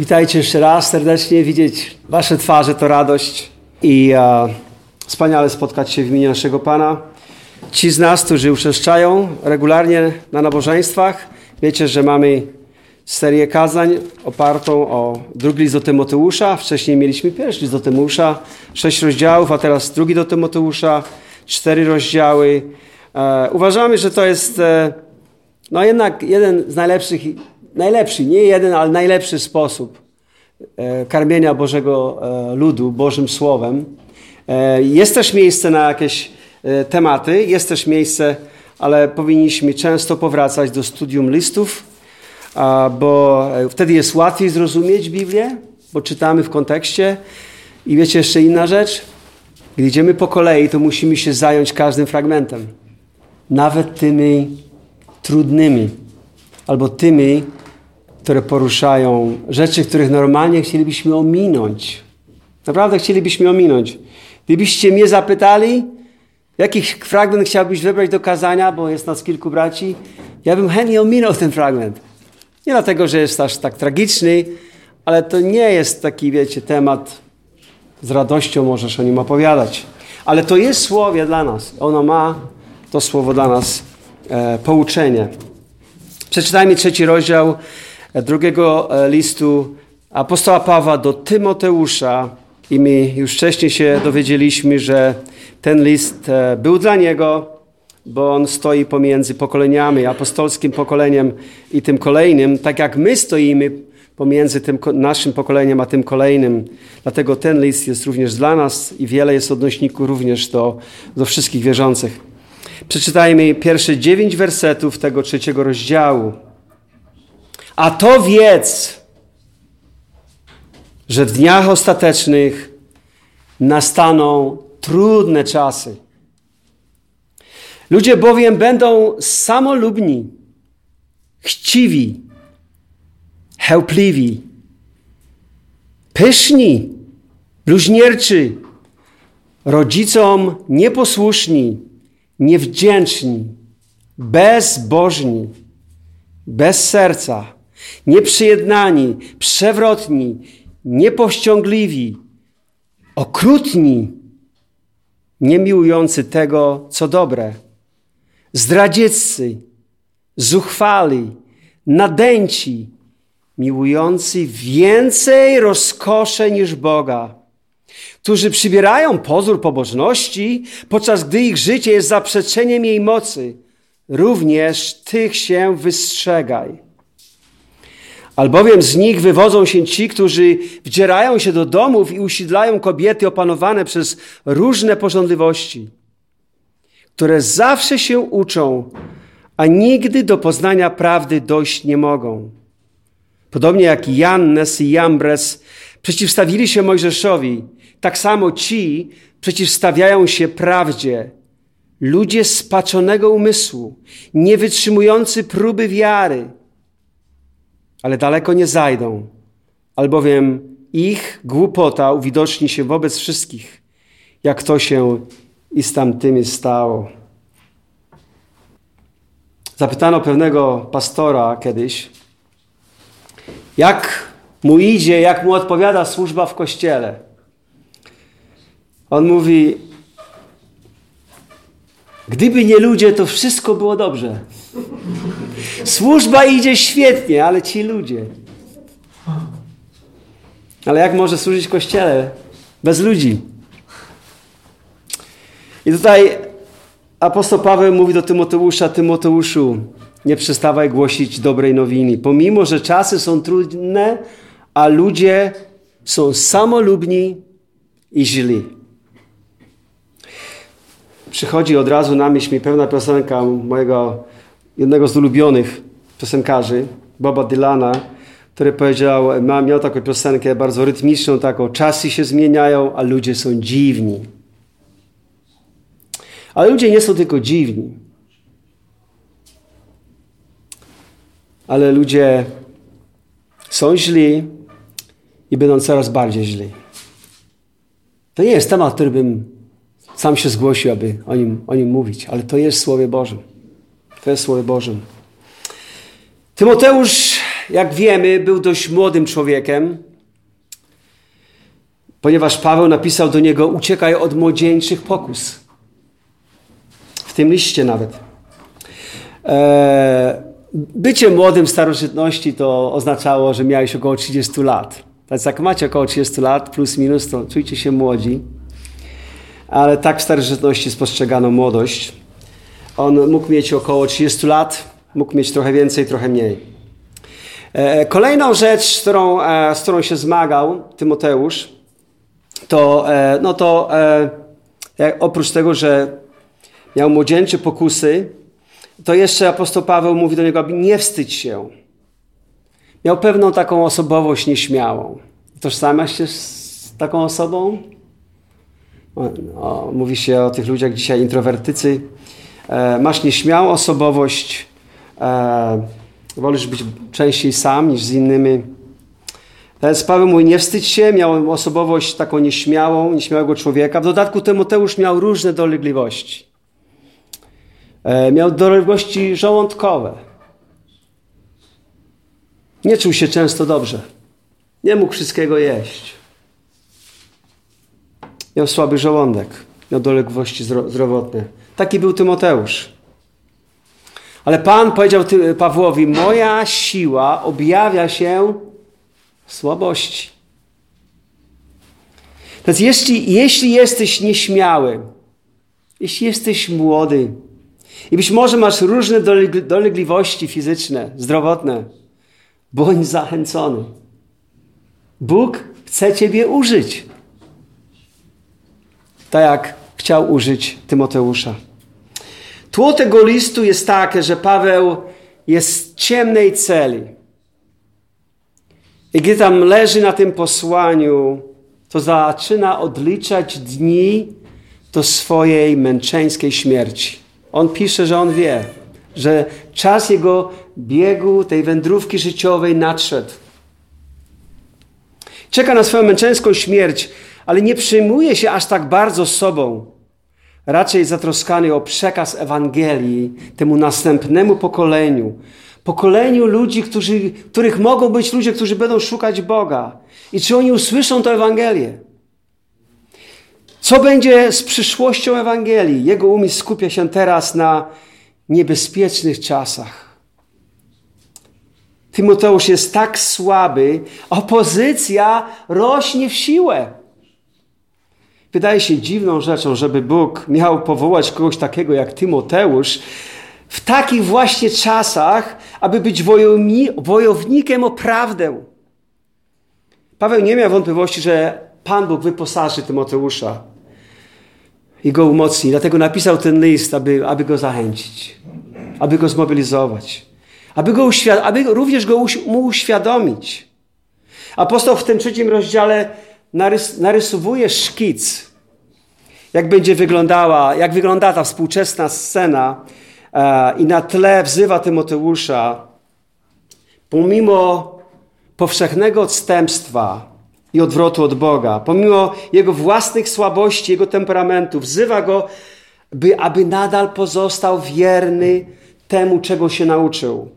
Witajcie jeszcze raz serdecznie. Widzieć Wasze twarze to radość i e, wspaniale spotkać się w imieniu naszego Pana. Ci z nas, którzy uczęszczają regularnie na nabożeństwach, wiecie, że mamy serię kazań opartą o drugi list do Tymoteusza. Wcześniej mieliśmy pierwszy list do Tymoteusza, sześć rozdziałów, a teraz drugi do Tymoteusza, cztery rozdziały. E, uważamy, że to jest e, no jednak jeden z najlepszych najlepszy, nie jeden, ale najlepszy sposób e, karmienia Bożego e, ludu Bożym Słowem. E, jest też miejsce na jakieś tematy, jest też miejsce, ale powinniśmy często powracać do studium listów, bo wtedy jest łatwiej zrozumieć Biblię, bo czytamy w kontekście. I wiecie jeszcze inna rzecz? Gdy idziemy po kolei, to musimy się zająć każdym fragmentem. Nawet tymi trudnymi, albo tymi, które poruszają rzeczy, których normalnie chcielibyśmy ominąć. Naprawdę chcielibyśmy ominąć. Gdybyście mnie zapytali, jaki fragment chciałbyś wybrać do kazania, bo jest nas kilku braci, ja bym chętnie ominął ten fragment. Nie dlatego, że jest aż tak tragiczny, ale to nie jest taki, wiecie, temat z radością możesz o nim opowiadać. Ale to jest słowie dla nas. Ono ma to słowo dla nas e, pouczenie. Przeczytajmy trzeci rozdział drugiego e, listu apostoła Pawła do Tymoteusza i my już wcześniej się dowiedzieliśmy, że ten list e, był dla niego, bo on stoi pomiędzy pokoleniami, apostolskim pokoleniem i tym kolejnym, tak jak my stoimy pomiędzy tym naszym pokoleniem a tym kolejnym. Dlatego ten list jest również dla nas i wiele jest odnośników również do, do wszystkich wierzących. Przeczytajmy pierwsze dziewięć wersetów tego trzeciego rozdziału. A to wiedz, że w dniach ostatecznych nastaną trudne czasy. Ludzie bowiem będą samolubni, chciwi, chełpliwi, pyszni, bluźnierczy, rodzicom nieposłuszni, niewdzięczni, bezbożni, bez serca nieprzyjednani, przewrotni, niepowściągliwi, okrutni, niemiłujący tego, co dobre, zdradzieccy, zuchwali, nadęci, miłujący więcej rozkosze niż Boga, którzy przybierają pozór pobożności, podczas gdy ich życie jest zaprzeczeniem jej mocy. Również tych się wystrzegaj. Albowiem z nich wywodzą się ci, którzy wdzierają się do domów i usidlają kobiety opanowane przez różne porządliwości, które zawsze się uczą, a nigdy do poznania prawdy dojść nie mogą. Podobnie jak Jannes i Jambres przeciwstawili się Mojżeszowi, tak samo ci przeciwstawiają się prawdzie. Ludzie spaczonego umysłu, nie wytrzymujący próby wiary – ale daleko nie zajdą, albowiem ich głupota uwidoczni się wobec wszystkich, jak to się i z tamtymi stało. Zapytano pewnego pastora kiedyś, jak mu idzie, jak mu odpowiada służba w kościele. On mówi: Gdyby nie ludzie, to wszystko było dobrze. Służba idzie świetnie, ale ci ludzie. Ale jak może służyć Kościele bez ludzi? I tutaj apostoł Paweł mówi do Tymoteusza, Tymoteuszu, nie przestawaj głosić dobrej nowiny. Pomimo, że czasy są trudne, a ludzie są samolubni i źli. Przychodzi od razu na myśl mi pewna piosenka mojego jednego z ulubionych piosenkarzy, Boba Dylana, który powiedział, miał taką piosenkę bardzo rytmiczną, taką, czasy się zmieniają, a ludzie są dziwni. Ale ludzie nie są tylko dziwni. Ale ludzie są źli i będą coraz bardziej źli. To nie jest temat, który bym sam się zgłosił, aby o nim, o nim mówić, ale to jest Słowie Bożym. Jest Słowie Bożym. Tymoteusz jak wiemy, był dość młodym człowiekiem, ponieważ Paweł napisał do niego: Uciekaj od młodzieńczych pokus. W tym liście nawet. E, bycie młodym w starożytności to oznaczało, że miałeś około 30 lat. Więc jak macie około 30 lat, plus minus, to czujcie się młodzi. Ale tak w starożytności spostrzegano młodość. On mógł mieć około 30 lat, mógł mieć trochę więcej, trochę mniej. E, kolejną rzecz, którą, e, z którą się zmagał Tymoteusz, to, no to oprócz tego, że miał młodzieńcze pokusy, to jeszcze apostoł Paweł mówi do niego, aby nie wstydź się. Miał pewną taką osobowość nieśmiałą. Tożsamiasz się z taką osobą? O, mówi się o tych ludziach dzisiaj introwertycy. E, masz nieśmiałą osobowość, e, wolisz być częściej sam niż z innymi. Więc Paweł mówi, nie wstydź się, miał osobowość taką nieśmiałą, nieśmiałego człowieka. W dodatku Tymoteusz miał różne dolegliwości. E, miał dolegliwości żołądkowe. Nie czuł się często dobrze. Nie mógł wszystkiego jeść. Miał słaby żołądek. Miał dolegliwości zdrowotne. Taki był Tymoteusz. Ale Pan powiedział Pawłowi: Moja siła objawia się w słabości. Więc jeśli, jeśli jesteś nieśmiały, jeśli jesteś młody, i być może masz różne dolegliwości fizyczne, zdrowotne. Bądź zachęcony. Bóg chce Ciebie użyć. Tak jak chciał użyć Tymoteusza. Tło tego listu jest takie, że Paweł jest w ciemnej celi. I gdy tam leży na tym posłaniu, to zaczyna odliczać dni do swojej męczeńskiej śmierci. On pisze, że on wie, że czas jego biegu, tej wędrówki życiowej nadszedł. Czeka na swoją męczeńską śmierć, ale nie przejmuje się aż tak bardzo sobą. Raczej zatroskany o przekaz Ewangelii temu następnemu pokoleniu. Pokoleniu ludzi, którzy, których mogą być ludzie, którzy będą szukać Boga. I czy oni usłyszą tę Ewangelię? Co będzie z przyszłością Ewangelii? Jego umysł skupia się teraz na niebezpiecznych czasach. Tymoteusz jest tak słaby, opozycja rośnie w siłę. Wydaje się dziwną rzeczą, żeby Bóg miał powołać kogoś takiego jak Tymoteusz w takich właśnie czasach, aby być wojownikiem o prawdę. Paweł nie miał wątpliwości, że Pan Bóg wyposaży Tymoteusza i go umocni. Dlatego napisał ten list, aby, aby go zachęcić, aby go zmobilizować, aby, go uświad- aby również go mu uświadomić. Apostoł w tym trzecim rozdziale narys- narysowuje szkic, jak będzie wyglądała, jak wygląda ta współczesna scena e, i na tle wzywa Tymoteusza, pomimo powszechnego odstępstwa, i odwrotu od Boga. Pomimo jego własnych słabości, jego temperamentu, wzywa go, by, aby nadal pozostał wierny temu, czego się nauczył.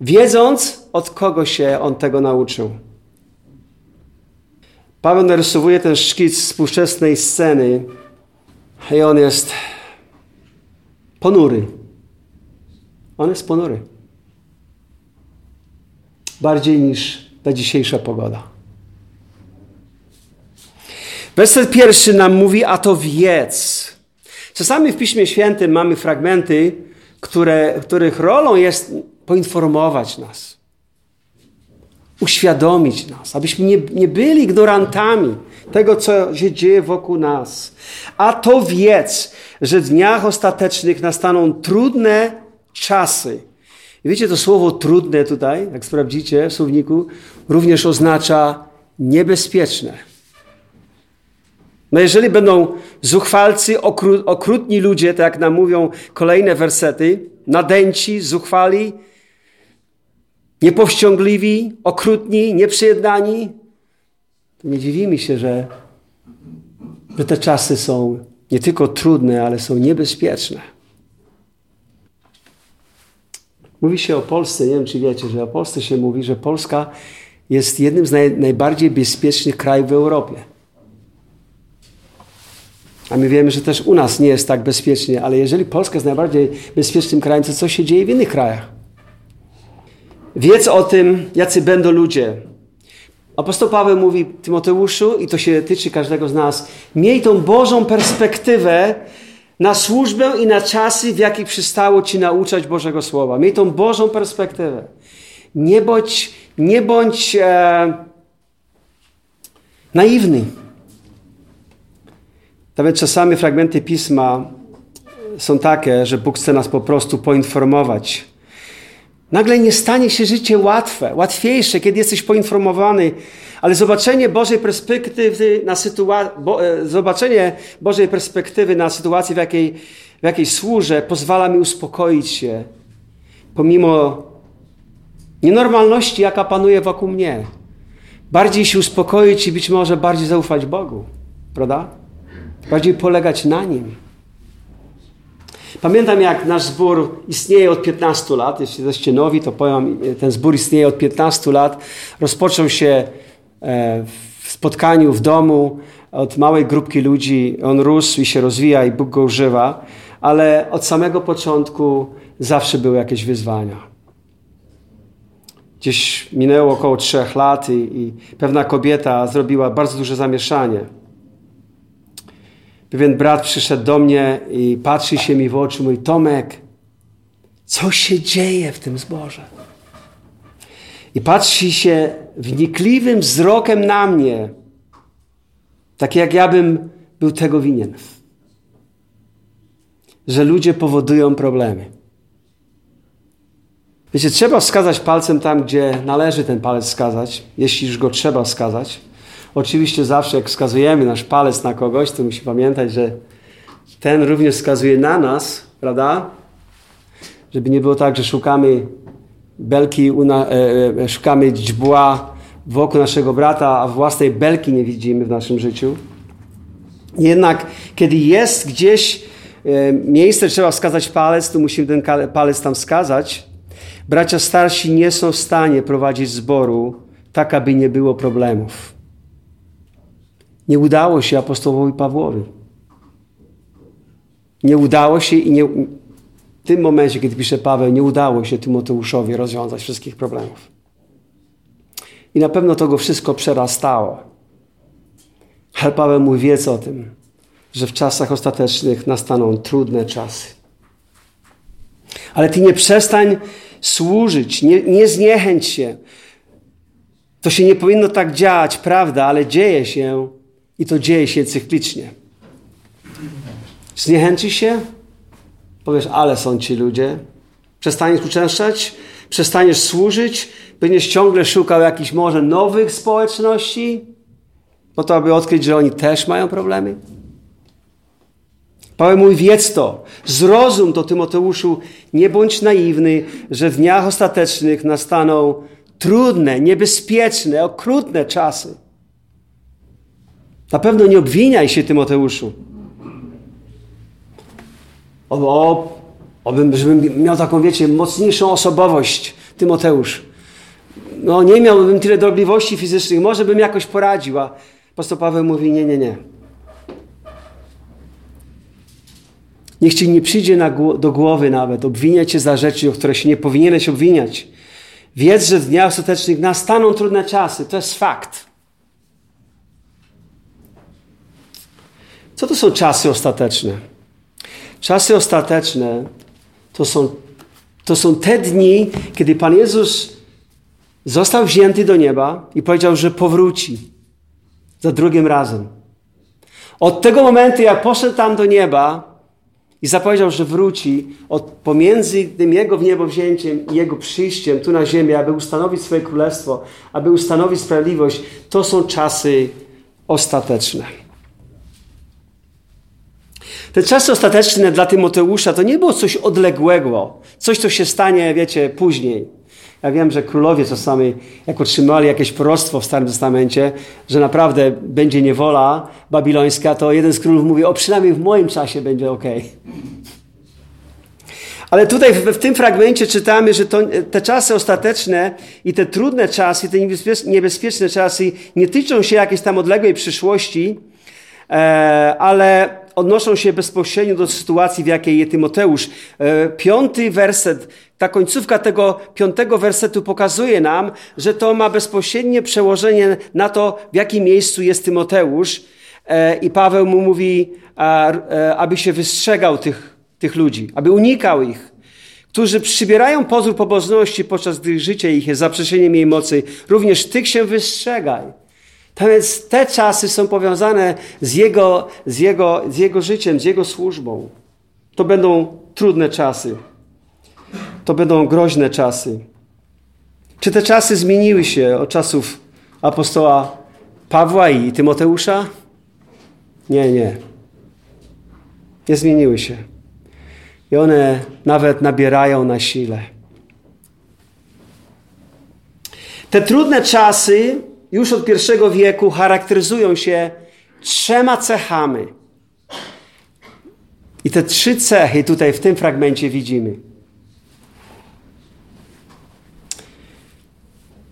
Wiedząc, od kogo się on tego nauczył. Paweł narysowuje ten szkic współczesnej sceny i on jest ponury. On jest ponury. Bardziej niż ta dzisiejsza pogoda. Werset pierwszy nam mówi, a to wiedz. Czasami w Piśmie Świętym mamy fragmenty, które, których rolą jest poinformować nas, uświadomić nas, abyśmy nie, nie byli ignorantami tego, co się dzieje wokół nas. A to wiedz, że w dniach ostatecznych nastaną trudne czasy. I wiecie, to słowo trudne tutaj, jak sprawdzicie w słowniku, również oznacza niebezpieczne. No jeżeli będą zuchwalcy, okru, okrutni ludzie, tak jak nam mówią kolejne wersety, nadęci, zuchwali, niepowściągliwi, okrutni, nieprzyjednani, to nie dziwimy się, że, że te czasy są nie tylko trudne, ale są niebezpieczne. Mówi się o Polsce, nie wiem czy wiecie, że o Polsce się mówi, że Polska jest jednym z naj, najbardziej bezpiecznych krajów w Europie. A my wiemy, że też u nas nie jest tak bezpiecznie, ale jeżeli Polska jest najbardziej bezpiecznym krajem, to co się dzieje w innych krajach? Wiedz o tym, jacy będą ludzie. Apostoł Paweł mówi Tymoteuszu, i to się tyczy każdego z nas, miej tą Bożą perspektywę na służbę i na czasy, w jakich przystało Ci nauczać Bożego Słowa. Miej tą Bożą perspektywę. Nie bądź, nie bądź e, naiwny. Nawet czasami fragmenty pisma są takie, że Bóg chce nas po prostu poinformować. Nagle nie stanie się życie łatwe, łatwiejsze, kiedy jesteś poinformowany, ale zobaczenie Bożej perspektywy na sytuację, bo, e, zobaczenie Bożej perspektywy na sytuację, w jakiej, w jakiej służę, pozwala mi uspokoić się, pomimo nienormalności, jaka panuje wokół mnie. Bardziej się uspokoić i być może bardziej zaufać Bogu, prawda? bardziej polegać na Nim. Pamiętam, jak nasz zbór istnieje od 15 lat. Jeśli jesteście nowi, to powiem, ten zbór istnieje od 15 lat. Rozpoczął się e, w spotkaniu w domu od małej grupki ludzi. On rósł i się rozwija i Bóg go używa, ale od samego początku zawsze były jakieś wyzwania. Gdzieś minęło około trzech lat i, i pewna kobieta zrobiła bardzo duże zamieszanie. Pewien brat przyszedł do mnie i patrzy się mi w oczy, mówi: Tomek, co się dzieje w tym zborze? I patrzy się wnikliwym wzrokiem na mnie, tak jak ja bym był tego winien. Że ludzie powodują problemy. Wiecie, trzeba wskazać palcem tam, gdzie należy ten palec wskazać, jeśli już go trzeba wskazać. Oczywiście zawsze jak wskazujemy nasz palec na kogoś, to musi pamiętać, że ten również wskazuje na nas, prawda? Żeby nie było tak, że szukamy belki, e, e, szukamy dźbła wokół naszego brata, a własnej belki nie widzimy w naszym życiu. Jednak kiedy jest gdzieś e, miejsce, trzeba wskazać palec, to musimy ten palec tam wskazać. Bracia starsi nie są w stanie prowadzić zboru tak, aby nie było problemów. Nie udało się apostołowi Pawłowi. Nie udało się i nie, w tym momencie, kiedy pisze Paweł, nie udało się Tymoteuszowi rozwiązać wszystkich problemów. I na pewno to go wszystko przerastało. Ale Paweł mówi, wiedz o tym, że w czasach ostatecznych nastaną trudne czasy. Ale ty nie przestań służyć, nie, nie zniechęć się. To się nie powinno tak dziać, prawda, ale dzieje się i to dzieje się cyklicznie. Zniechęci się? Powiesz, ale są ci ludzie. Przestaniesz uczęszczać? Przestaniesz służyć? Będziesz ciągle szukał jakichś może nowych społeczności? Po to, aby odkryć, że oni też mają problemy? Paweł mówi, wiedz to, zrozum to Tymoteuszu, nie bądź naiwny, że w dniach ostatecznych nastaną trudne, niebezpieczne, okrutne czasy. Na pewno nie obwiniaj się, Tymoteuszu. O, o, obym, żebym miał taką, wiecie, mocniejszą osobowość, Tymoteusz. No, nie miałbym tyle drobliwości fizycznych, może bym jakoś poradził, a apostoł Paweł mówi, nie, nie, nie. Niech ci nie przyjdzie na, do głowy nawet obwiniać cię za rzeczy, o które się nie powinieneś obwiniać. Wiedz, że w dniach ostatecznych nastaną trudne czasy. To jest fakt. Co to są czasy ostateczne? Czasy ostateczne to są, to są te dni, kiedy Pan Jezus został wzięty do nieba i powiedział, że powróci za drugim razem. Od tego momentu, jak poszedł tam do nieba i zapowiedział, że wróci, od pomiędzy tym Jego w niebo wzięciem i Jego przyjściem tu na ziemię, aby ustanowić swoje królestwo, aby ustanowić sprawiedliwość, to są czasy ostateczne. Te czasy ostateczne dla Tymoteusza to nie było coś odległego, coś, co się stanie, wiecie, później. Ja wiem, że królowie czasami, jak otrzymali jakieś proroctwo w Starym Testamencie, że naprawdę będzie niewola babilońska, to jeden z królów mówi, o przynajmniej w moim czasie będzie ok. Ale tutaj w, w tym fragmencie czytamy, że to, te czasy ostateczne i te trudne czasy, te niebezpieczne czasy nie tyczą się jakiejś tam odległej przyszłości, e, ale odnoszą się bezpośrednio do sytuacji, w jakiej jest Tymoteusz. E, piąty werset, ta końcówka tego piątego wersetu pokazuje nam, że to ma bezpośrednie przełożenie na to, w jakim miejscu jest Tymoteusz. E, I Paweł mu mówi, e, aby się wystrzegał tych, tych ludzi, aby unikał ich, którzy przybierają pozór pobożności, podczas gdy życie ich jest zaprzeczeniem jej mocy. Również tych się wystrzegaj. Tak więc te czasy są powiązane z jego, z, jego, z jego życiem, z jego służbą. To będą trudne czasy. To będą groźne czasy. Czy te czasy zmieniły się od czasów apostoła Pawła i Tymoteusza? Nie, nie. Nie zmieniły się. I one nawet nabierają na sile. Te trudne czasy już od pierwszego wieku charakteryzują się trzema cechami. I te trzy cechy tutaj w tym fragmencie widzimy.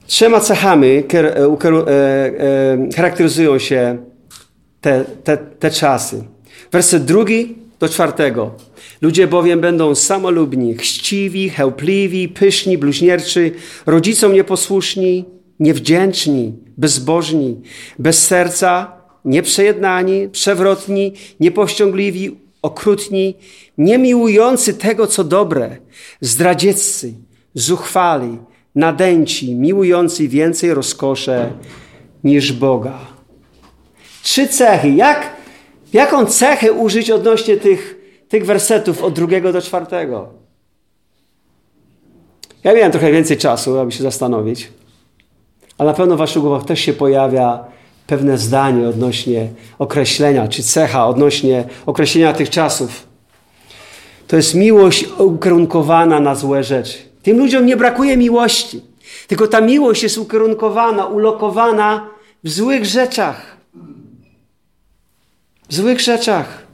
Trzema cechami e, e, charakteryzują się te, te, te czasy. Werset drugi do czwartego. Ludzie bowiem będą samolubni, chciwi, chełpliwi, pyszni, bluźnierczy, rodzicom nieposłuszni, niewdzięczni, bezbożni, bez serca, nieprzejednani, przewrotni, niepowściągliwi, okrutni, niemiłujący tego, co dobre, zdradzieccy, zuchwali, nadęci, miłujący więcej rozkosze niż Boga. Trzy cechy. Jak, jaką cechę użyć odnośnie tych, tych wersetów od drugiego do czwartego? Ja miałem trochę więcej czasu, aby się zastanowić. Ale na pewno w waszych głowach też się pojawia pewne zdanie odnośnie określenia, czy cecha odnośnie określenia tych czasów. To jest miłość ukierunkowana na złe rzeczy. Tym ludziom nie brakuje miłości, tylko ta miłość jest ukierunkowana, ulokowana w złych rzeczach. W złych rzeczach.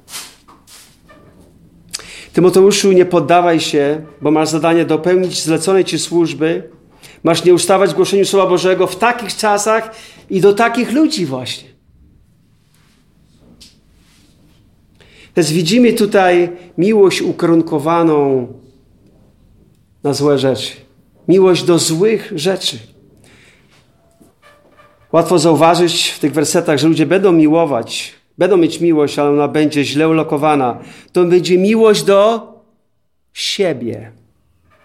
Tymoteuszu, nie poddawaj się, bo masz zadanie dopełnić zleconej ci służby Masz nie ustawać w głoszeniu Słowa Bożego w takich czasach i do takich ludzi właśnie. Więc widzimy tutaj miłość ukierunkowaną na złe rzeczy. Miłość do złych rzeczy. Łatwo zauważyć w tych wersetach, że ludzie będą miłować, będą mieć miłość, ale ona będzie źle ulokowana. To będzie miłość do siebie.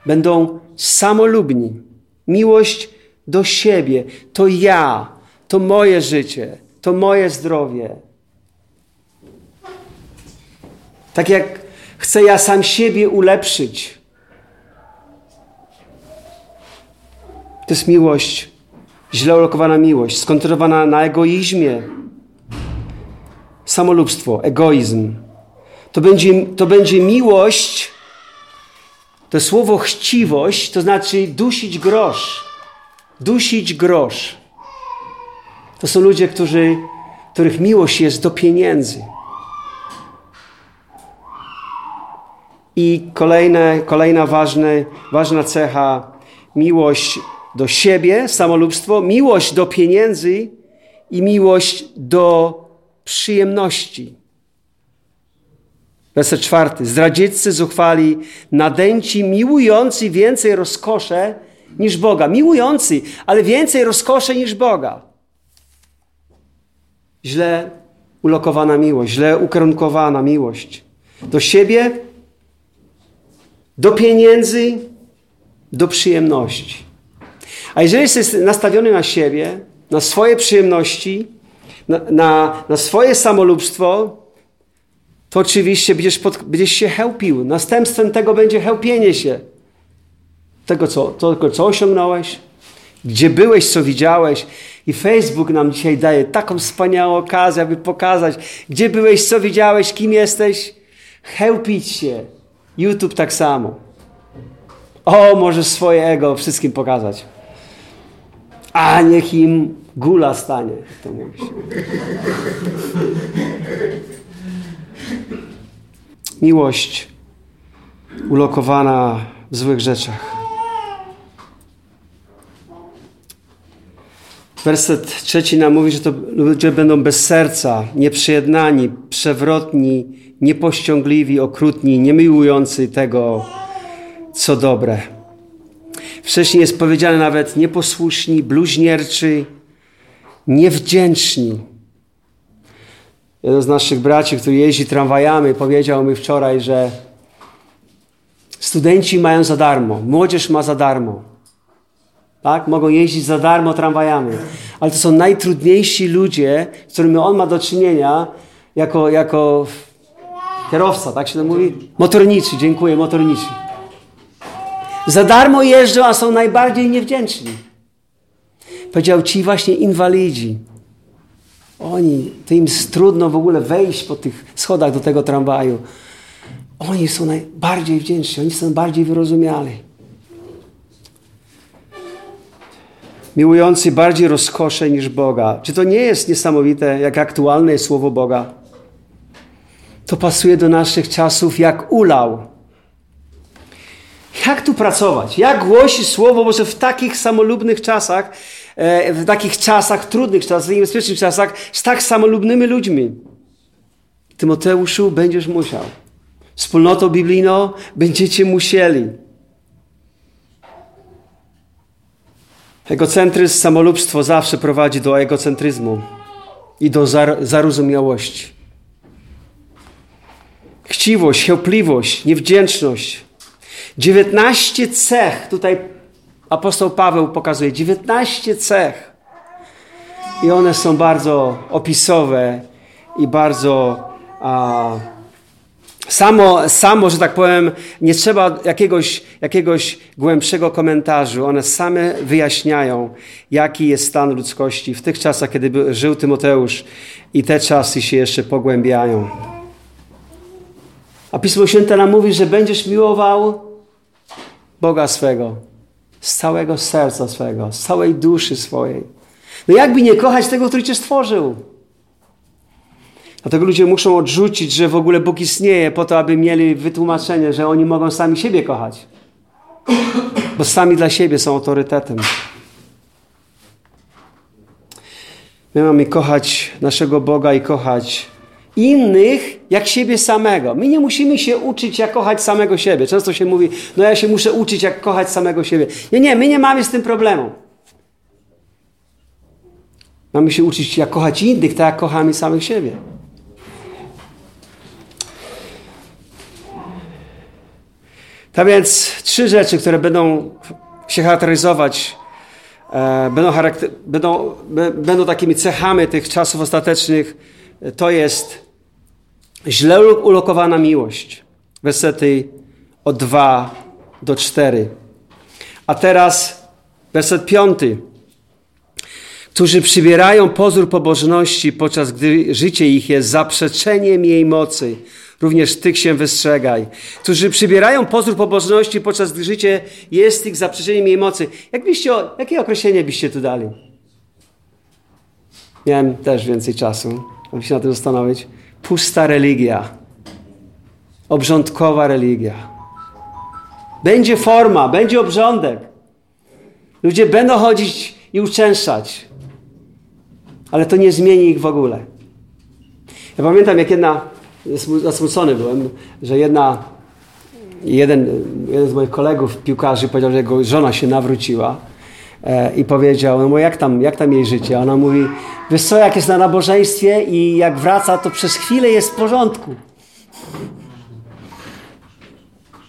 Będą samolubni. Miłość do siebie. To ja, to moje życie, to moje zdrowie. Tak jak chcę ja sam siebie ulepszyć. To jest miłość, źle ulokowana miłość, skoncentrowana na egoizmie. Samolubstwo, egoizm. To będzie, to będzie miłość, to słowo chciwość to znaczy dusić grosz. Dusić grosz. To są ludzie, którzy, których miłość jest do pieniędzy. I kolejne, kolejna ważna, ważna cecha miłość do siebie, samolubstwo, miłość do pieniędzy i miłość do przyjemności. Werset czwarty. Zdradzieccy zuchwali, nadęci, miłujący więcej rozkosze niż Boga. Miłujący, ale więcej rozkosze niż Boga. Źle ulokowana miłość, źle ukierunkowana miłość. Do siebie, do pieniędzy, do przyjemności. A jeżeli jesteś nastawiony na siebie, na swoje przyjemności, na, na, na swoje samolubstwo, to oczywiście będziesz, pod, będziesz się chełpił. Następstwem tego będzie chełpienie się. Tego, co, co osiągnąłeś, gdzie byłeś, co widziałeś. I Facebook nam dzisiaj daje taką wspaniałą okazję, aby pokazać, gdzie byłeś, co widziałeś, kim jesteś. Chełpić się. YouTube tak samo. O, możesz swoje ego wszystkim pokazać. A niech im gula stanie. To. Miłość ulokowana w złych rzeczach. Werset trzeci nam mówi, że to ludzie będą bez serca, nieprzyjednani, przewrotni, niepościągliwi, okrutni, niemiłujący tego, co dobre. Wcześniej jest powiedziane nawet nieposłuszni, bluźnierczy, niewdzięczni. Jeden z naszych braci, który jeździ tramwajami, powiedział mi wczoraj, że studenci mają za darmo, młodzież ma za darmo. Tak? Mogą jeździć za darmo tramwajami. Ale to są najtrudniejsi ludzie, z którymi on ma do czynienia jako, jako kierowca, tak się to mówi? Motorniczy, dziękuję, motorniczy. Za darmo jeżdżą, a są najbardziej niewdzięczni. Powiedział ci właśnie inwalidzi. Oni, to im trudno w ogóle wejść po tych schodach do tego tramwaju. Oni są najbardziej wdzięczni, oni są bardziej wyrozumiali. Miłujący bardziej rozkosze niż Boga. Czy to nie jest niesamowite, jak aktualne jest Słowo Boga? To pasuje do naszych czasów jak ulał. Jak tu pracować? Jak głosić Słowo Boże w takich samolubnych czasach, w takich czasach, trudnych czasach, niebezpiecznych czasach, z tak samolubnymi ludźmi? Tymoteuszu, będziesz musiał. Wspólnotą biblijną będziecie musieli. Egocentryzm, samolubstwo zawsze prowadzi do egocentryzmu i do zar zarozumiałości. Chciwość, chełpliwość, niewdzięczność. 19 cech, tutaj apostoł Paweł pokazuje, 19 cech. I one są bardzo opisowe i bardzo a, Samo, samo, że tak powiem, nie trzeba jakiegoś, jakiegoś głębszego komentarzu. One same wyjaśniają, jaki jest stan ludzkości w tych czasach, kiedy żył Tymoteusz i te czasy się jeszcze pogłębiają. A Pismo Święte nam mówi, że będziesz miłował Boga swego z całego serca swego, z całej duszy swojej. No jakby nie kochać tego, który cię stworzył? Dlatego ludzie muszą odrzucić, że w ogóle Bóg istnieje, po to, aby mieli wytłumaczenie, że oni mogą sami siebie kochać. Bo sami dla siebie są autorytetem. My mamy kochać naszego Boga i kochać innych jak siebie samego. My nie musimy się uczyć, jak kochać samego siebie. Często się mówi, no ja się muszę uczyć, jak kochać samego siebie. Nie, nie, my nie mamy z tym problemu. Mamy się uczyć, jak kochać innych, tak jak kochamy samych siebie. Tak więc trzy rzeczy, które będą się charakteryzować, e, będą, charakter, będą, będą takimi cechami tych czasów ostatecznych, to jest źle ulokowana miłość. Wersety od 2 do 4. A teraz werset piąty. Którzy przybierają pozór pobożności, podczas gdy życie ich jest zaprzeczeniem jej mocy Również tych się wystrzegaj, którzy przybierają pozór pobożności, podczas gdy życie jest ich zaprzeczeniem jej mocy. Jak byście, jakie określenie byście tu dali? Miałem też więcej czasu, aby się na tym zastanowić. Pusta religia. Obrządkowa religia. Będzie forma, będzie obrządek. Ludzie będą chodzić i uczęszczać. Ale to nie zmieni ich w ogóle. Ja pamiętam, jak jedna zasmucony byłem, że jedna, jeden, jeden z moich kolegów piłkarzy powiedział, że jego żona się nawróciła i powiedział, no jak tam, jak tam jej życie? Ona mówi, wiesz co, jak jest na nabożeństwie i jak wraca, to przez chwilę jest w porządku.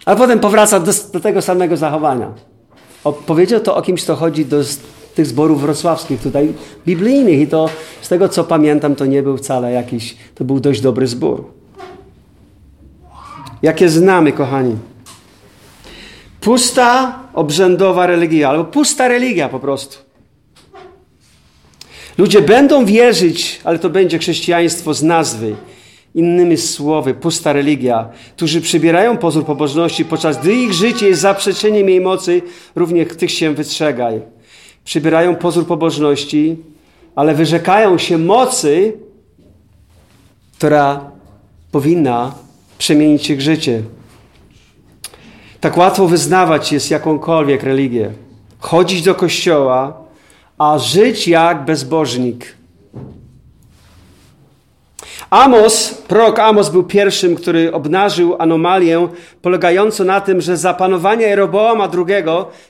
A potem powraca do, do tego samego zachowania. O, powiedział to o kimś, kto chodzi do tych zborów wrocławskich tutaj, biblijnych i to z tego, co pamiętam, to nie był wcale jakiś, to był dość dobry zbór jakie znamy, kochani. Pusta, obrzędowa religia, albo pusta religia po prostu. Ludzie będą wierzyć, ale to będzie chrześcijaństwo z nazwy. Innymi słowy, pusta religia, którzy przybierają pozór pobożności, podczas gdy ich życie jest zaprzeczeniem jej mocy, również tych się wystrzegaj. Przybierają pozór pobożności, ale wyrzekają się mocy, która powinna przemienić ich życie. Tak łatwo wyznawać jest jakąkolwiek religię, chodzić do kościoła, a żyć jak bezbożnik. Amos, prorok Amos był pierwszym, który obnażył anomalię polegającą na tym, że za panowania Jeroboama II,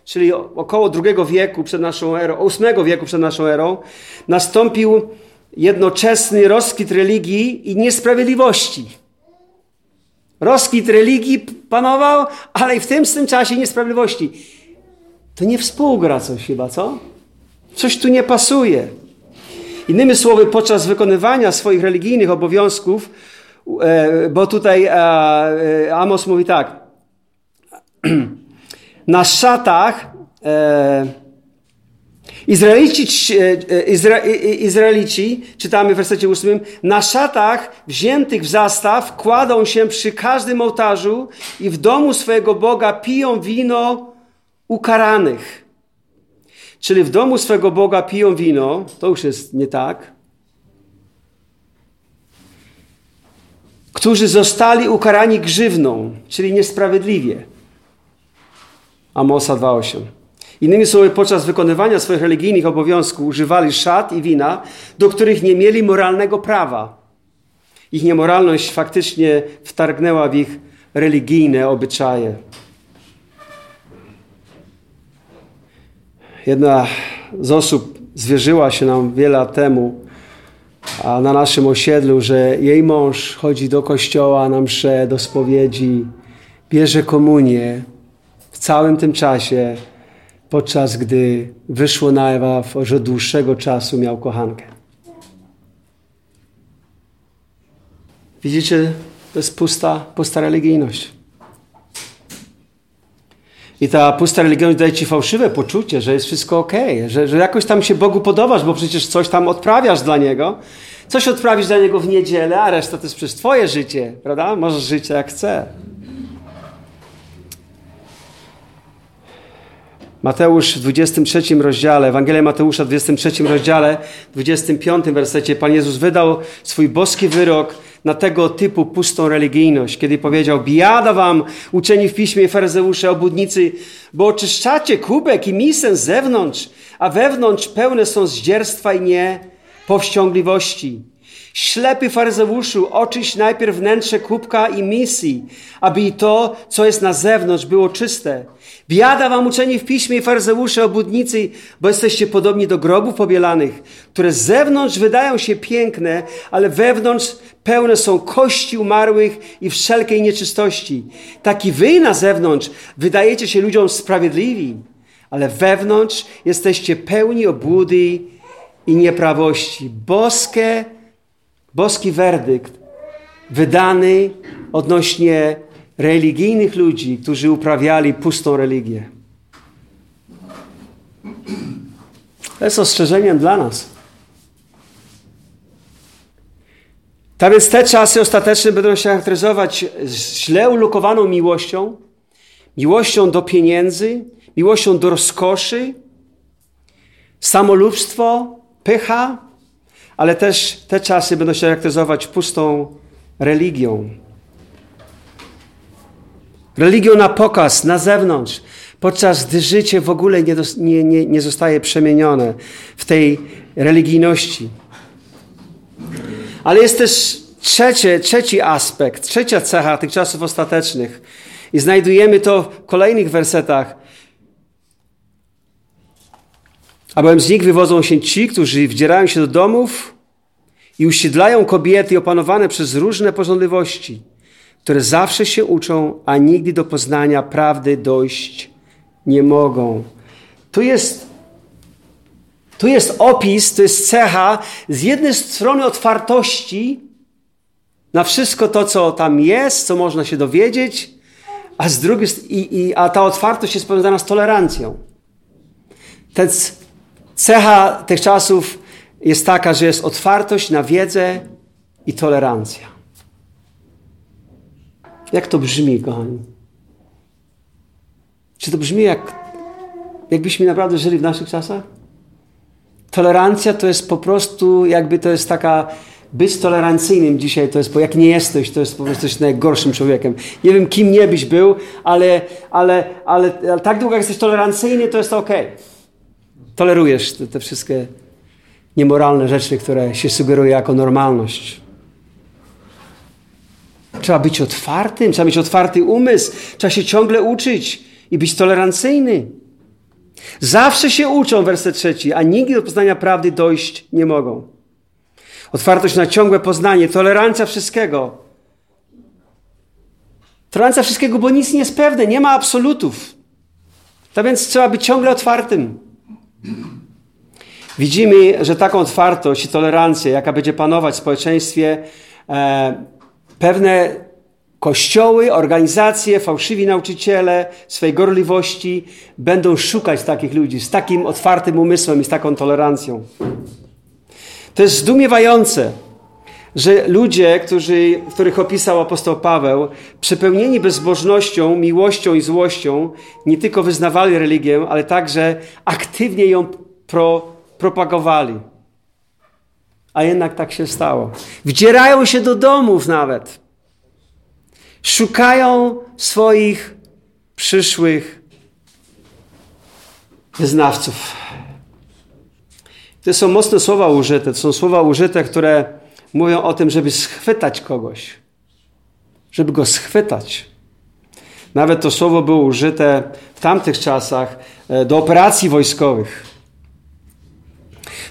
czyli około II wieku przed naszą erą, VIII wieku przed naszą erą, nastąpił jednoczesny rozkwit religii i niesprawiedliwości. Rozkwit religii panował, ale i w tym, tym czasie niesprawiedliwości. To nie współgra coś chyba, co? Coś tu nie pasuje. Innymi słowy, podczas wykonywania swoich religijnych obowiązków, e, bo tutaj e, e, Amos mówi tak, na szatach Izraelici, Izra, Izraelici, czytamy w wersecie 8, na szatach wziętych w zastaw kładą się przy każdym ołtarzu i w domu swojego Boga piją wino ukaranych. Czyli w domu swego Boga piją wino, to już jest nie tak. Którzy zostali ukarani grzywną, czyli niesprawiedliwie. Amosa 2,8. Innymi słowy, podczas wykonywania swoich religijnych obowiązków używali szat i wina, do których nie mieli moralnego prawa. Ich niemoralność faktycznie wtargnęła w ich religijne obyczaje. Jedna z osób zwierzyła się nam wiele lat temu a na naszym osiedlu, że jej mąż chodzi do kościoła na msze, do spowiedzi, bierze komunię w całym tym czasie, podczas gdy wyszło na jaw, że dłuższego czasu miał kochankę. Widzicie, to jest pusta, pusta religijność. I ta pusta religijność daje ci fałszywe poczucie, że jest wszystko ok, że, że jakoś tam się Bogu podobasz, bo przecież coś tam odprawiasz dla Niego. Coś odprawisz dla Niego w niedzielę, a reszta to jest przez Twoje życie, prawda? Możesz żyć jak chce. Mateusz w 23 rozdziale, Ewangelia Mateusza w 23 rozdziale, w 25 wersecie Pan Jezus wydał swój boski wyrok na tego typu pustą religijność, kiedy powiedział: Biada wam, uczeni w piśmie faryzeusze, obudnicy, bo oczyszczacie kubek i misę z zewnątrz, a wewnątrz pełne są zdzierstwa i nie powściągliwości. Ślepy faryzeuszu, oczyść najpierw wnętrze kubka i misji, aby i to, co jest na zewnątrz, było czyste. Biada wam uczeni w piśmie i faryzeusze, obudnicy, bo jesteście podobni do grobów pobielanych, które z zewnątrz wydają się piękne, ale wewnątrz pełne są kości umarłych i wszelkiej nieczystości. Taki wy na zewnątrz wydajecie się ludziom sprawiedliwi, ale wewnątrz jesteście pełni obłudy i nieprawości. Boskie, boski werdykt wydany odnośnie religijnych ludzi, którzy uprawiali pustą religię. To jest ostrzeżeniem dla nas. Tak więc te czasy ostateczne będą się charakteryzować źle ulokowaną miłością, miłością do pieniędzy, miłością do rozkoszy, samolubstwo, pycha, ale też te czasy będą się charakteryzować pustą religią. Religią na pokaz, na zewnątrz, podczas gdy życie w ogóle nie, nie, nie, nie zostaje przemienione w tej religijności. Ale jest też trzecie, trzeci aspekt, trzecia cecha tych czasów ostatecznych. I znajdujemy to w kolejnych wersetach. Albowiem z nich wywodzą się ci, którzy wdzierają się do domów i usiedlają kobiety opanowane przez różne pożądliwości które zawsze się uczą, a nigdy do poznania prawdy dojść nie mogą. Tu jest, tu jest opis, to jest cecha z jednej strony otwartości na wszystko to, co tam jest, co można się dowiedzieć, a z drugiej i, i, a ta otwartość jest powiązana z tolerancją. Ta cecha tych czasów jest taka, że jest otwartość na wiedzę i tolerancja. Jak to brzmi, kochani? Czy to brzmi jak, jakbyśmy naprawdę żyli w naszych czasach? Tolerancja to jest po prostu, jakby to jest taka być tolerancyjnym dzisiaj to jest, bo jak nie jesteś, to jest po prostu jesteś najgorszym człowiekiem. Nie wiem, kim nie byś był, ale, ale, ale, ale tak długo jak jesteś tolerancyjny, to jest ok. Tolerujesz te, te wszystkie niemoralne rzeczy, które się sugeruje jako normalność. Trzeba być otwartym, trzeba mieć otwarty umysł, trzeba się ciągle uczyć i być tolerancyjny. Zawsze się uczą, werset trzeci, a nigdy do poznania prawdy dojść nie mogą. Otwartość na ciągłe poznanie, tolerancja wszystkiego. Tolerancja wszystkiego, bo nic nie jest pewne, nie ma absolutów. Tak więc trzeba być ciągle otwartym. Widzimy, że taką otwartość i tolerancję, jaka będzie panować w społeczeństwie, e, pewne kościoły, organizacje, fałszywi nauczyciele swej gorliwości będą szukać takich ludzi z takim otwartym umysłem i z taką tolerancją. To jest zdumiewające, że ludzie, którzy, których opisał apostoł Paweł, przepełnieni bezbożnością, miłością i złością, nie tylko wyznawali religię, ale także aktywnie ją pro, propagowali. A jednak tak się stało. Wdzierają się do domów nawet. Szukają swoich przyszłych wyznawców. To są mocne słowa użyte. To są słowa użyte, które mówią o tym, żeby schwytać kogoś. Żeby go schwytać. Nawet to słowo było użyte w tamtych czasach e, do operacji wojskowych.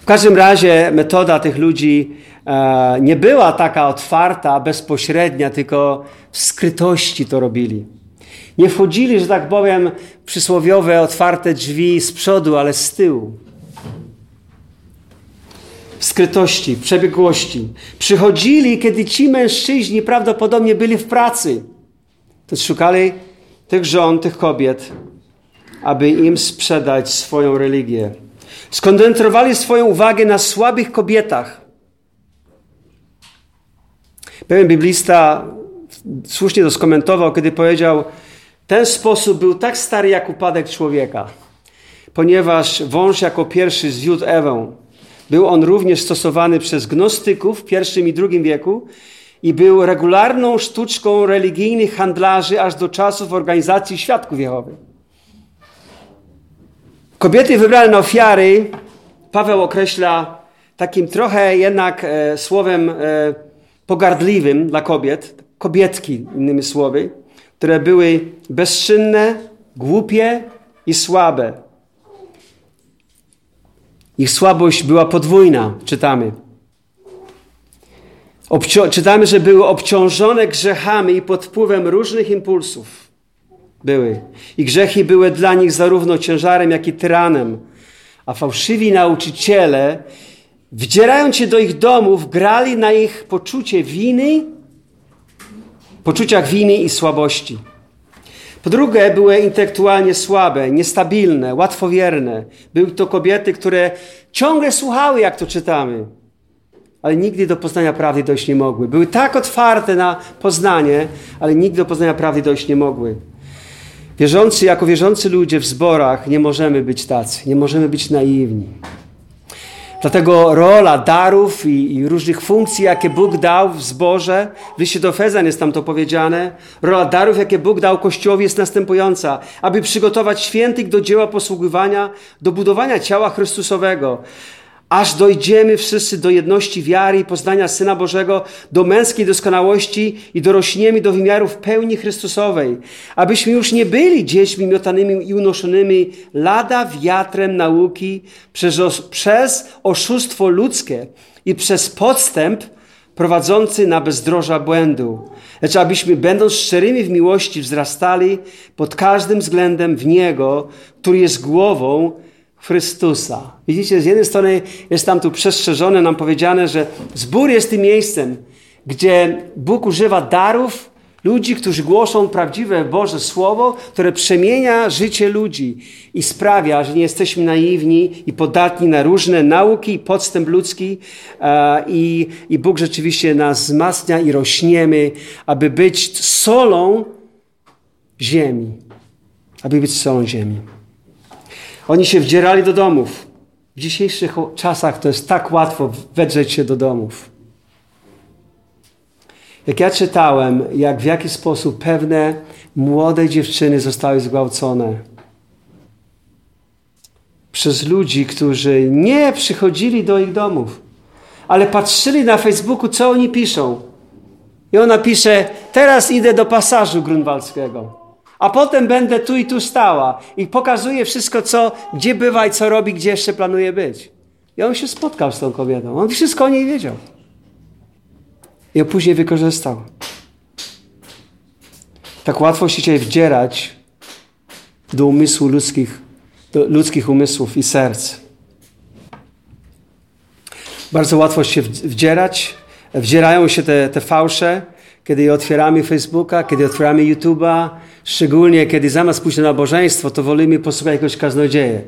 W każdym razie metoda tych ludzi e, nie była taka otwarta, bezpośrednia, tylko w skrytości to robili. Nie wchodzili, że tak powiem, przysłowiowe otwarte drzwi z przodu, ale z tyłu skrytości, w przebiegłości. Przychodzili, kiedy ci mężczyźni prawdopodobnie byli w pracy. To szukali tych żon, tych kobiet, aby im sprzedać swoją religię. Skoncentrowali swoją uwagę na słabych kobietach. Pewien biblista słusznie to skomentował, kiedy powiedział, ten sposób był tak stary jak upadek człowieka, ponieważ wąż jako pierwszy zwiódł Ewę, był on również stosowany przez gnostyków w I i II wieku i był regularną sztuczką religijnych handlarzy aż do czasów organizacji Świadków Jehowy. Kobiety wybrane na ofiary Paweł określa takim trochę jednak e, słowem e, pogardliwym dla kobiet, kobietki innymi słowy, które były bezczynne, głupie i słabe. Ich słabość była podwójna, czytamy. Czytamy, że były obciążone grzechami i pod wpływem różnych impulsów. Były. I grzechy były dla nich zarówno ciężarem, jak i tyranem. A fałszywi nauczyciele, wdzierając się do ich domów, grali na ich poczucie winy, poczuciach winy i słabości. Po drugie, były intelektualnie słabe, niestabilne, łatwowierne. Były to kobiety, które ciągle słuchały, jak to czytamy, ale nigdy do poznania prawdy dojść nie mogły. Były tak otwarte na poznanie, ale nigdy do poznania prawdy dojść nie mogły. Wierzący, jako wierzący ludzie w zborach nie możemy być tacy, nie możemy być naiwni. Dlatego rola darów i, i, różnych funkcji, jakie Bóg dał w zborze, w liście do Fezan jest tam to powiedziane, rola darów, jakie Bóg dał Kościołowi jest następująca, aby przygotować świętych do dzieła posługiwania, do budowania ciała Chrystusowego, aż dojdziemy wszyscy do jedności wiary i poznania Syna Bożego, do męskiej doskonałości i dorośniemy do wymiarów pełni Chrystusowej, abyśmy już nie byli dziećmi miotanymi i unoszonymi lada wiatrem nauki przez, przez oszustwo ludzkie i przez podstęp prowadzący na bezdroża błędu, lecz abyśmy, będąc szczerymi w miłości, wzrastali pod każdym względem w Niego, który jest głową, Chrystusa. Widzicie, z jednej strony jest tam tu przestrzeżone, nam powiedziane, że zbór jest tym miejscem, gdzie Bóg używa darów ludzi, którzy głoszą prawdziwe Boże Słowo, które przemienia życie ludzi i sprawia, że nie jesteśmy naiwni i podatni na różne nauki podstęp ludzki i, i Bóg rzeczywiście nas wzmacnia i rośniemy, aby być solą ziemi. Aby być solą ziemi. Oni się wdzierali do domów. W dzisiejszych czasach to jest tak łatwo wedrzeć się do domów. Jak ja czytałem, jak w jaki sposób pewne młode dziewczyny zostały zgwałcone przez ludzi, którzy nie przychodzili do ich domów, ale patrzyli na Facebooku, co oni piszą. I ona pisze, teraz idę do pasażu grunwaldzkiego, a potem będę tu i tu stała i pokazuje wszystko, co, gdzie bywa i co robi, gdzie jeszcze planuje być. I on się spotkał z tą kobietą. On wszystko o niej wiedział. I ją później wykorzystał. Tak łatwo się dzisiaj wdzierać do umysłu ludzkich, do ludzkich umysłów i serc. Bardzo łatwo się wdzierać. Wdzierają się te, te fałsze, kiedy otwieramy Facebooka, kiedy otwieramy YouTube'a, szczególnie kiedy zamiast pójść na nabożeństwo, to wolimy posłuchać jakiegoś kaznodzieje.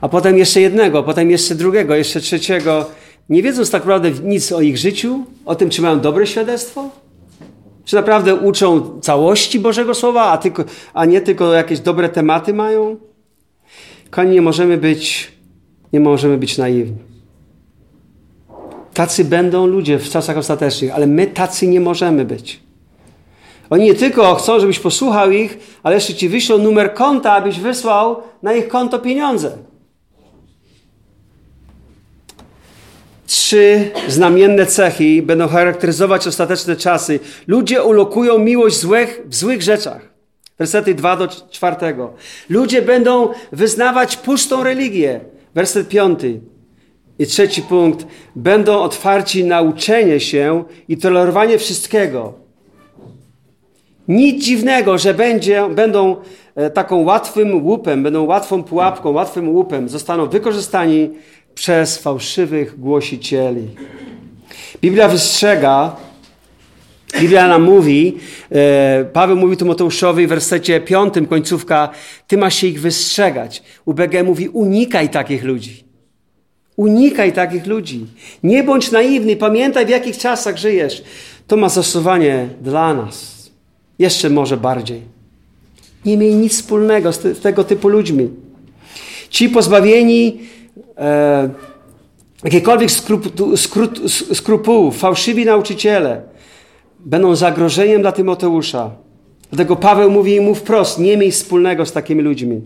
A potem jeszcze jednego, potem jeszcze drugiego, jeszcze trzeciego, nie wiedząc tak naprawdę nic o ich życiu, o tym, czy mają dobre świadectwo, czy naprawdę uczą całości Bożego Słowa, a, tylko, a nie tylko jakieś dobre tematy mają? Kochani, nie możemy być, nie możemy być naiwni. Tacy będą ludzie w czasach ostatecznych, ale my tacy nie możemy być. Oni nie tylko chcą, żebyś posłuchał ich, ale jeszcze ci wyślą numer konta, abyś wysłał na ich konto pieniądze. Trzy znamienne cechy będą charakteryzować ostateczne czasy. Ludzie ulokują miłość złych, w złych rzeczach. Wersety 2 do 4. Ludzie będą wyznawać pustą religię. Werset 5. I trzeci punkt. Będą otwarci na uczenie się i tolerowanie wszystkiego. Nic dziwnego, że będzie, będą e, taką łatwym łupem, będą łatwą pułapką, łatwym łupem, zostaną wykorzystani przez fałszywych głosicieli. Biblia wystrzega, Biblia nam mówi, e, Paweł mówi Tymoteuszowi w wersecie piątym, końcówka, ty masz się ich wystrzegać. UBG mówi, unikaj takich ludzi. Unikaj takich ludzi. Nie bądź naiwny, pamiętaj w jakich czasach żyjesz. To ma zastosowanie dla nas. Jeszcze może bardziej. Nie miej nic wspólnego z, te, z tego typu ludźmi. Ci pozbawieni e, jakichkolwiek skrupułów, fałszywi nauczyciele będą zagrożeniem dla Tymoteusza. Dlatego Paweł mówi mu wprost, nie miej wspólnego z takimi ludźmi.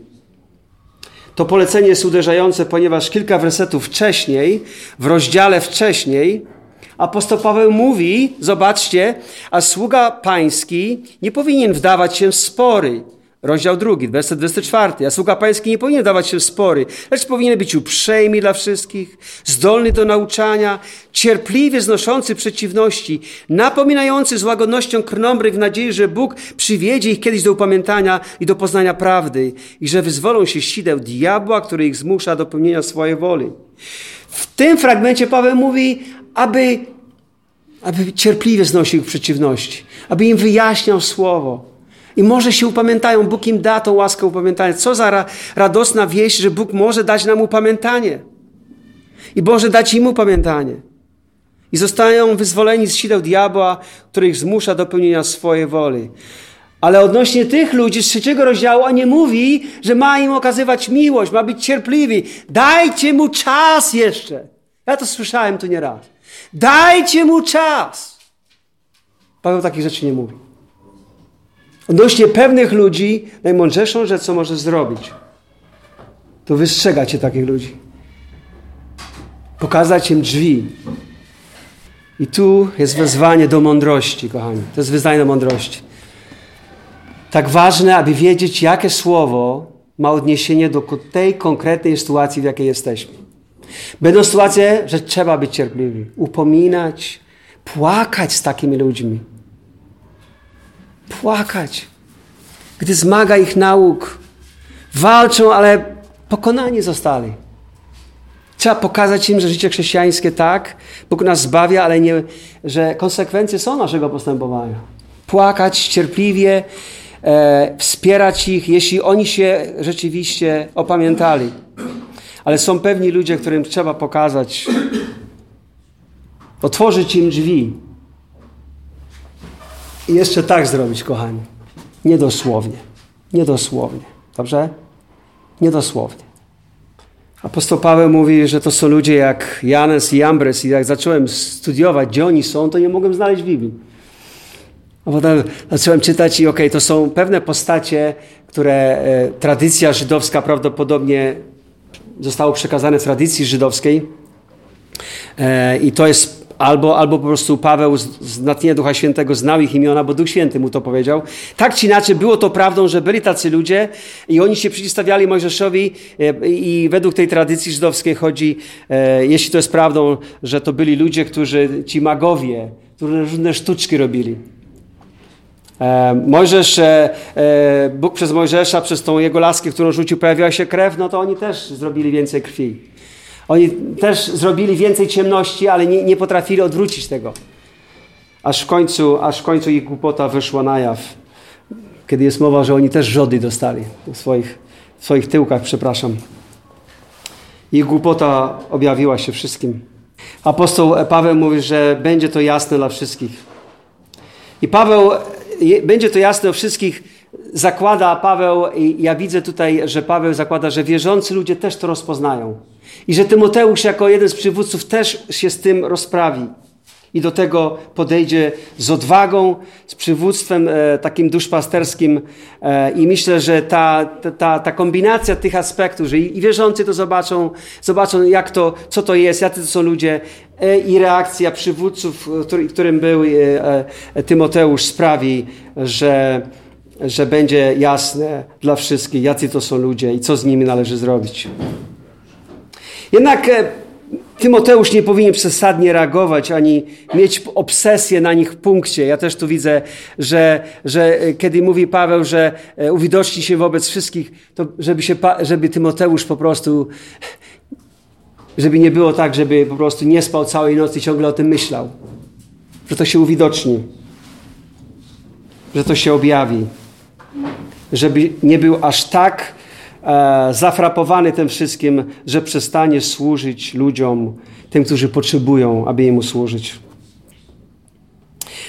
To polecenie jest uderzające, ponieważ kilka wersetów wcześniej, w rozdziale wcześniej, apostoł Paweł mówi, zobaczcie, a sługa pański nie powinien wdawać się w spory Rozdział drugi, werset 24. A sługa pański nie powinien dawać się w spory, lecz powinien być uprzejmy dla wszystkich, zdolny do nauczania, cierpliwie znoszący przeciwności, napominający z łagodnością krnąbrych w nadziei, że Bóg przywiedzie ich kiedyś do upamiętania i do poznania prawdy i że wyzwolą się sideł diabła, który ich zmusza do pełnienia swojej woli. W tym fragmencie Paweł mówi, aby, aby cierpliwie znosił ich przeciwności, aby im wyjaśniał słowo i może się upamiętają. Bóg im da tą łaskę upamiętania. Co za ra radosna wieść, że Bóg może dać nam upamiętanie. I może dać im upamiętanie. I zostają wyzwoleni z sideł diabła, który ich zmusza do pełnienia swojej woli. Ale odnośnie tych ludzi z trzeciego rozdziału, on nie mówi, że ma im okazywać miłość, ma być cierpliwy. Dajcie mu czas jeszcze. Ja to słyszałem tu nieraz. Dajcie mu czas. Paweł takich rzeczy nie mówi. Odnośnie pewnych ludzi, najmądrzejszą rzecz, co możesz zrobić, to wystrzegać się takich ludzi. Pokazać im drzwi. I tu jest wezwanie do mądrości, kochani. To jest wyznanie do mądrości. Tak ważne, aby wiedzieć, jakie słowo ma odniesienie do tej konkretnej sytuacji, w jakiej jesteśmy. Będą sytuacje, że trzeba być cierpliwi, upominać, płakać z takimi ludźmi płakać, gdy zmaga ich nauk. Walczą, ale pokonani zostali. Trzeba pokazać im, że życie chrześcijańskie tak, Bóg nas zbawia, ale nie, że konsekwencje są naszego postępowania. Płakać cierpliwie, e, wspierać ich, jeśli oni się rzeczywiście opamiętali. Ale są pewni ludzie, którym trzeba pokazać, otworzyć im drzwi, i jeszcze tak zrobić, kochani. Niedosłownie. Niedosłownie. Dobrze? Niedosłownie. Apostoł Paweł mówi, że to są ludzie jak Janes i Ambres i jak zacząłem studiować, gdzie oni są, to nie mogłem znaleźć Biblii. A potem zacząłem czytać i okej, okay, to są pewne postacie, które e, tradycja żydowska prawdopodobnie zostało przekazane tradycji żydowskiej. E, I to jest albo, albo po prostu Paweł z, natchnienia Ducha Świętego znał ich imiona, bo Duch Święty mu to powiedział. Tak czy inaczej było to prawdą, że byli tacy ludzie i oni się przeciwstawiali Mojżeszowi e, i według tej tradycji żydowskiej chodzi, e, jeśli to jest prawdą, że to byli ludzie, którzy, ci magowie, którzy różne sztuczki robili. E, Mojżesz, Bóg przez Mojżesza, przez tą jego laskę, którą rzucił, pojawiła się krew, no to oni też zrobili więcej krwi. Oni też zrobili więcej ciemności, ale nie, nie potrafili odwrócić tego. Aż w, końcu, aż w końcu ich głupota wyszła na jaw. Kiedy jest mowa, że oni też żody dostali w swoich, w swoich tyłkach, przepraszam. Ich głupota objawiła się wszystkim. Apostoł Paweł mówi, że będzie to jasne dla wszystkich. I Paweł, będzie to jasne dla wszystkich, zakłada Paweł, i ja widzę tutaj, że Paweł zakłada, że wierzący ludzie też to rozpoznają. I że Tymoteusz jako jeden z przywódców też się z tym rozprawi. I do tego podejdzie z odwagą, z przywództwem e, takim duszpasterskim. E, I myślę, że ta, ta, ta kombinacja tych aspektów, że i, i wierzący to zobaczą, zobaczą jak to, co to jest, jacy to są ludzie e, i reakcja przywódców, który, którym był e, e, Tymoteusz sprawi, że, że będzie jasne dla wszystkich, jacy to są ludzie i co z nimi należy zrobić. Jednak e, Tymoteusz nie powinien przesadnie reagować ani mieć obsesję na nich w punkcie. Ja też tu widzę, że, że e, kiedy mówi Paweł, że e, uwidoczni się wobec wszystkich, to żeby, się, żeby Tymoteusz po prostu, żeby nie było tak, żeby po prostu nie spał całej nocy i ciągle o tym myślał. Że to się uwidoczni. Że to się objawi. Żeby nie był aż tak zafrapowany tym wszystkim, że przestanie służyć ludziom, tym, którzy potrzebują, aby Jemu służyć.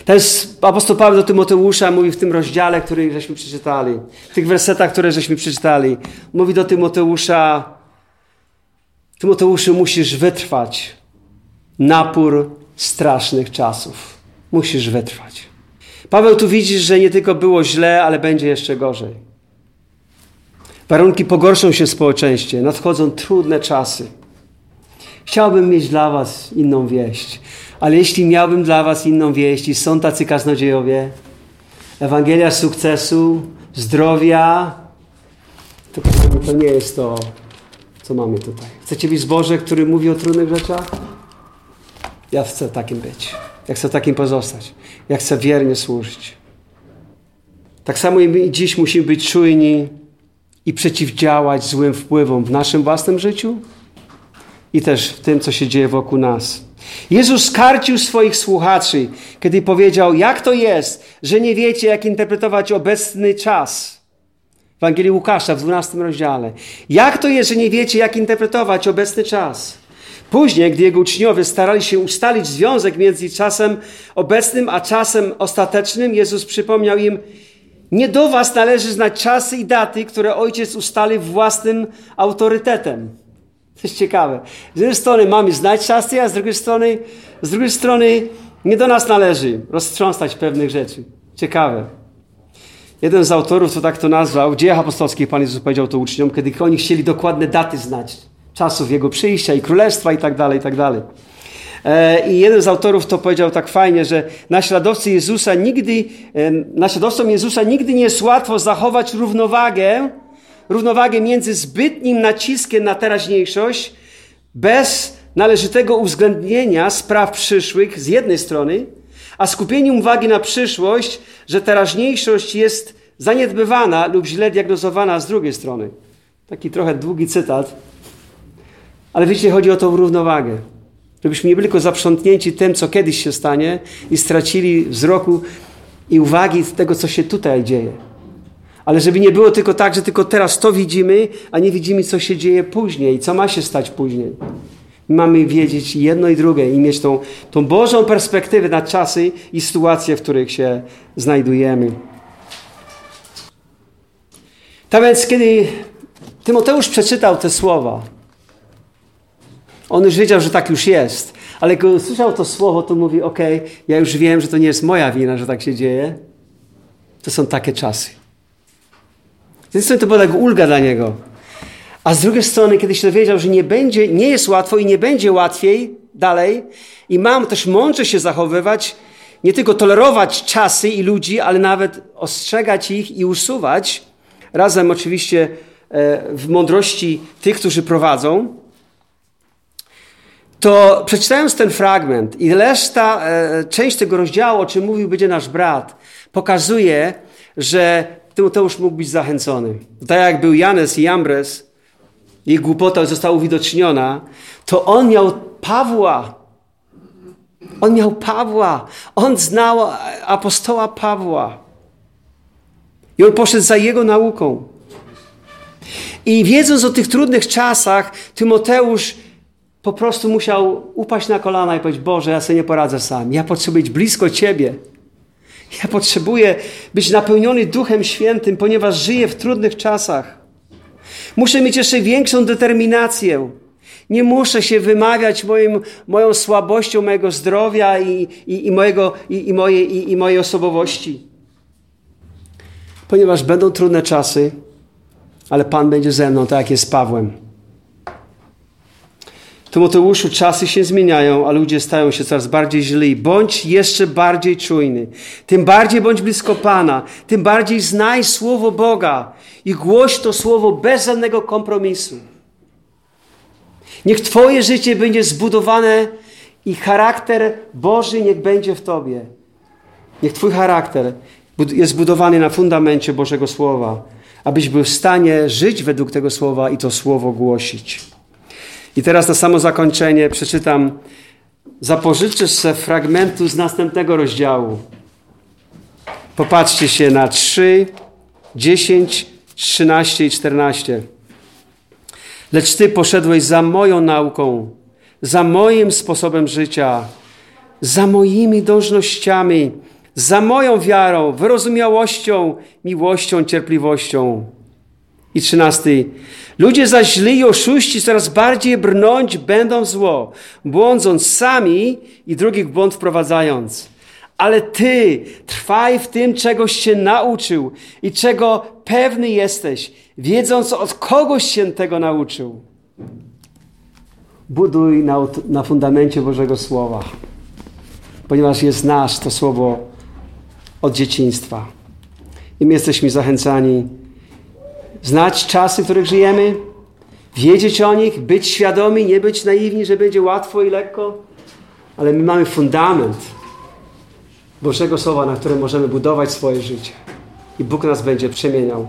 To jest apostoł Paweł do Tymoteusza mówi w tym rozdziale, który żeśmy przeczytali, w tych wersetach, które żeśmy przeczytali. Mówi do Tymoteusza, Tymoteuszu musisz wytrwać napór strasznych czasów. Musisz wytrwać. Paweł tu widzi, że nie tylko było źle, ale będzie jeszcze gorzej. Warunki pogorszą się w społeczeństwie, nadchodzą trudne czasy. Chciałbym mieć dla Was inną wieść, ale jeśli miałbym dla Was inną wieść i są tacy kaznodziejowie, Ewangelia sukcesu, zdrowia, to, to nie jest to, co mamy tutaj. Chcecie być Boże, który mówi o trudnych rzeczach? Ja chcę takim być. Ja chcę takim pozostać. Ja chcę wiernie służyć. Tak samo i dziś musimy być czujni i przeciwdziałać złym wpływom w naszym własnym życiu i też w tym, co się dzieje wokół nas. Jezus skarcił swoich słuchaczy, kiedy powiedział, jak to jest, że nie wiecie, jak interpretować obecny czas. W Ewangelii Łukasza w 12 rozdziale. Jak to jest, że nie wiecie, jak interpretować obecny czas? Później, gdy jego uczniowie starali się ustalić związek między czasem obecnym a czasem ostatecznym, Jezus przypomniał im, nie do was należy znać czasy i daty, które ojciec ustali własnym autorytetem. To jest ciekawe. Z jednej strony mamy znać czasy, a z drugiej strony, z drugiej strony nie do nas należy roztrząsać pewnych rzeczy. Ciekawe. Jeden z autorów to tak to nazwał, w dziejach apostolskich Pan Jezus powiedział to uczniom, kiedy oni chcieli dokładne daty znać, czasów Jego przyjścia i królestwa i tak dalej, i tak dalej. E, I jeden z autorów to powiedział tak fajnie, że naśladowcy Jezusa nigdy, naśladowcom Jezusa nigdy nie jest łatwo zachować równowagę, równowagę między zbytnim naciskiem na teraźniejszość, bez należytego uwzględnienia spraw przyszłych z jednej strony, a skupieniem uwagi na przyszłość, że teraźniejszość jest zaniedbywana lub źle diagnozowana z drugiej strony. Taki trochę długi cytat, ale wiecie, chodzi o tą równowagę. Żebyśmy nie byli tylko zaprzątnięci tym, co kiedyś się stanie i stracili wzroku i uwagi z tego, co się tutaj dzieje. Ale żeby nie było tylko tak, że tylko teraz to widzimy, a nie widzimy, co się dzieje później, co ma się stać później. Mamy wiedzieć jedno i drugie i mieć tą, tą Bożą perspektywę na czasy i sytuacje, w których się znajdujemy. Tak więc, kiedy Tymoteusz przeczytał te słowa, on już wiedział, że tak już jest. Ale gdy usłyszał to słowo, to mówi, ok, ja już wiem, że to nie jest moja wina, że tak się dzieje. To są takie czasy. Z jednej strony to była tak ulga dla niego. A z drugiej strony, kiedy się dowiedział, że nie będzie, nie jest łatwo i nie będzie łatwiej dalej i mam też mądrze się zachowywać, nie tylko tolerować czasy i ludzi, ale nawet ostrzegać ich i usuwać, razem oczywiście e, w mądrości tych, którzy prowadzą, to przeczytając ten fragment i reszta, e, część tego rozdziału, o czym mówił będzie nasz brat, pokazuje, że Tymoteusz mógł być zachęcony. Tak jak był Janes i Jambres, ich głupota została uwidoczniona, to on miał Pawła. On miał Pawła. On znał apostoła Pawła. I on poszedł za jego nauką. I wiedząc o tych trudnych czasach, Tymoteusz po prostu musiał upaść na kolana i powiedzieć: Boże, ja sobie nie poradzę sam. Ja potrzebuję być blisko Ciebie. Ja potrzebuję być napełniony Duchem Świętym, ponieważ żyję w trudnych czasach. Muszę mieć jeszcze większą determinację. Nie muszę się wymawiać moim, moją słabością mojego zdrowia i, i, i, mojego, i, i, mojej, i, i mojej osobowości. Ponieważ będą trudne czasy, ale Pan będzie ze mną, tak jak jest z Pawłem. Tymoteuszu, czasy się zmieniają, a ludzie stają się coraz bardziej źli. Bądź jeszcze bardziej czujny. Tym bardziej bądź blisko Pana. Tym bardziej znaj Słowo Boga i głoś to Słowo bez żadnego kompromisu. Niech Twoje życie będzie zbudowane i charakter Boży niech będzie w Tobie. Niech Twój charakter jest zbudowany na fundamencie Bożego Słowa, abyś był w stanie żyć według tego Słowa i to Słowo głosić. I teraz na samo zakończenie przeczytam, zapożyczysz se fragmentu z następnego rozdziału. Popatrzcie się na 3, 10, 13 i 14. Lecz Ty poszedłeś za moją nauką, za moim sposobem życia, za moimi dążnościami, za moją wiarą, wyrozumiałością, miłością, cierpliwością. I trzynasty. Ludzie zaś źli i oszuści coraz bardziej brnąć będą zło, błądząc sami i drugich w błąd wprowadzając. Ale ty trwaj w tym, czegoś się nauczył i czego pewny jesteś, wiedząc od kogoś się tego nauczył. Buduj na, na fundamencie Bożego Słowa, ponieważ jest nasz to Słowo od dzieciństwa. I my jesteśmy zachęcani znać czasy, w których żyjemy, wiedzieć o nich, być świadomi, nie być naiwni, że będzie łatwo i lekko, ale my mamy fundament Bożego Słowa, na którym możemy budować swoje życie. I Bóg nas będzie przemieniał